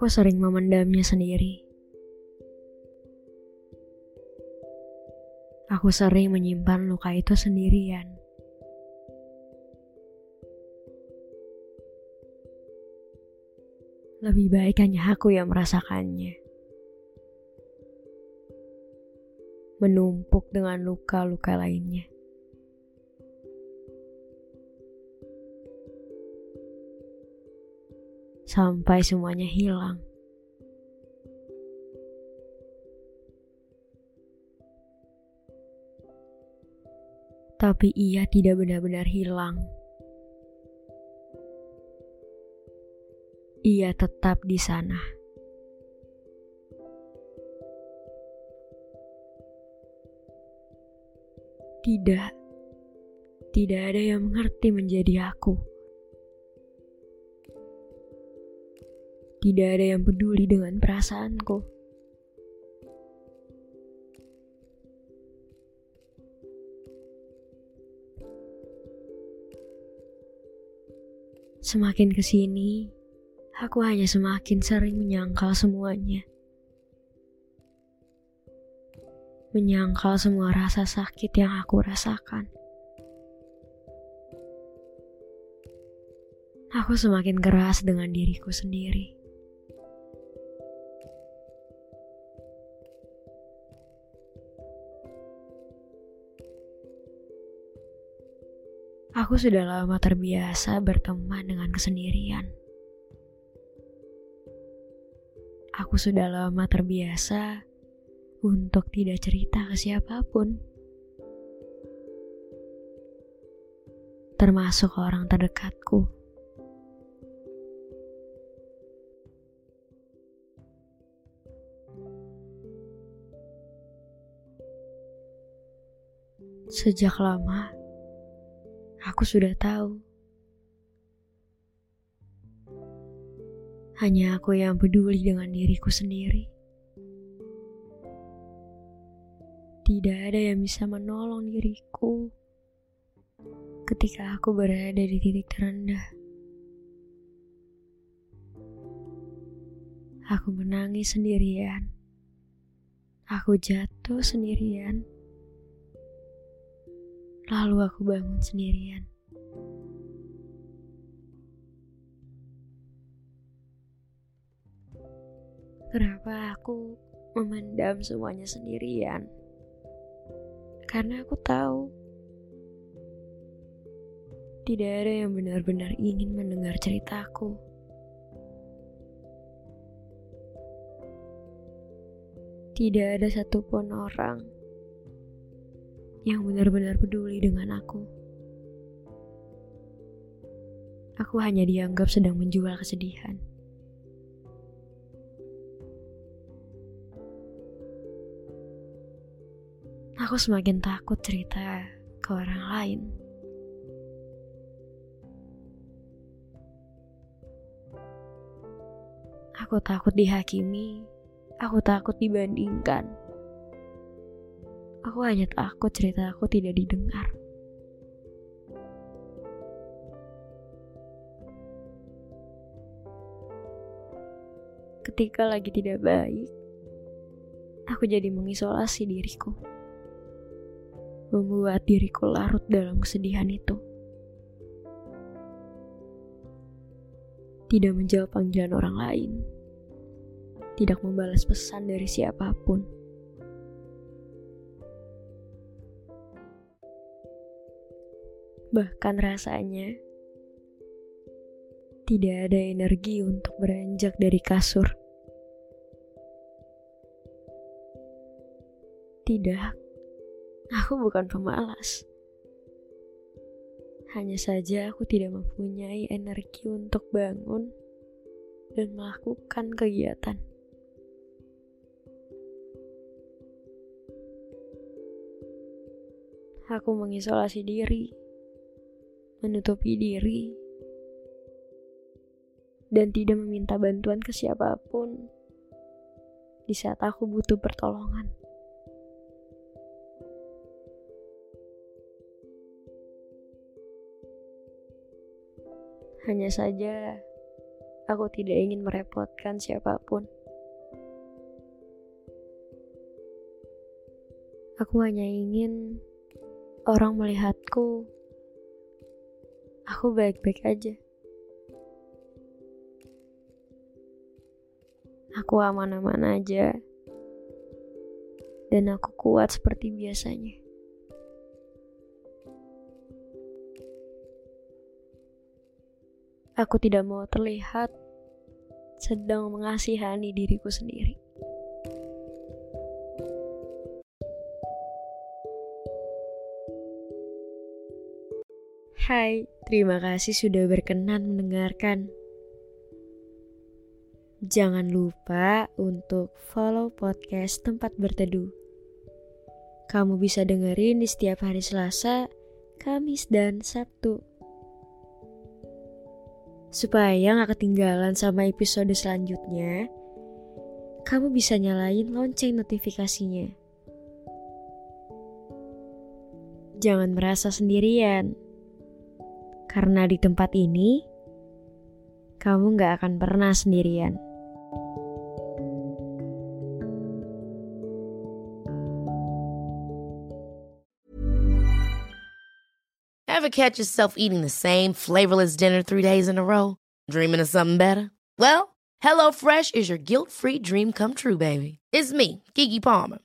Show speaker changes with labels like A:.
A: Aku sering memendamnya sendiri. Aku sering menyimpan luka itu sendirian. Lebih baik hanya aku yang merasakannya. Menumpuk dengan luka-luka lainnya. Sampai semuanya hilang. Tapi ia tidak benar-benar hilang. ia tetap di sana. Tidak, tidak ada yang mengerti menjadi aku. Tidak ada yang peduli dengan perasaanku. Semakin ke sini, aku hanya semakin sering menyangkal semuanya. Menyangkal semua rasa sakit yang aku rasakan. Aku semakin keras dengan diriku sendiri. Aku sudah lama terbiasa berteman dengan kesendirian. Aku sudah lama terbiasa untuk tidak cerita ke siapa pun, termasuk orang terdekatku. Sejak lama, aku sudah tahu Hanya aku yang peduli dengan diriku sendiri. Tidak ada yang bisa menolong diriku ketika aku berada di titik terendah. Aku menangis sendirian. Aku jatuh sendirian. Lalu aku bangun sendirian. Kenapa aku memendam semuanya sendirian? Karena aku tahu tidak ada yang benar-benar ingin mendengar ceritaku. Tidak ada satupun orang yang benar-benar peduli dengan aku. Aku hanya dianggap sedang menjual kesedihan. Aku semakin takut cerita ke orang lain. Aku takut dihakimi, aku takut dibandingkan. Aku hanya takut cerita aku tidak didengar. Ketika lagi tidak baik, aku jadi mengisolasi diriku membuat diriku larut dalam kesedihan itu. Tidak menjawab panggilan orang lain, tidak membalas pesan dari siapa pun. Bahkan rasanya tidak ada energi untuk beranjak dari kasur. Tidak Aku bukan pemalas. Hanya saja aku tidak mempunyai energi untuk bangun dan melakukan kegiatan. Aku mengisolasi diri, menutupi diri, dan tidak meminta bantuan ke siapa pun di saat aku butuh pertolongan. Hanya saja, aku tidak ingin merepotkan siapa pun. Aku hanya ingin orang melihatku. Aku baik-baik aja. Aku aman-aman aja. Dan aku kuat seperti biasanya. Aku tidak mau terlihat sedang mengasihani diriku sendiri. Hai, terima kasih sudah berkenan mendengarkan. Jangan lupa untuk follow podcast Tempat Berteduh. Kamu bisa dengerin di setiap hari Selasa, Kamis, dan Sabtu supaya nggak ketinggalan sama episode selanjutnya, kamu bisa nyalain lonceng notifikasinya. Jangan merasa sendirian, karena di tempat ini kamu nggak akan pernah sendirian.
B: Ever catch yourself eating the same flavorless dinner three days in a row? Dreaming of something better? Well, HelloFresh is your guilt free dream come true, baby. It's me, Gigi Palmer.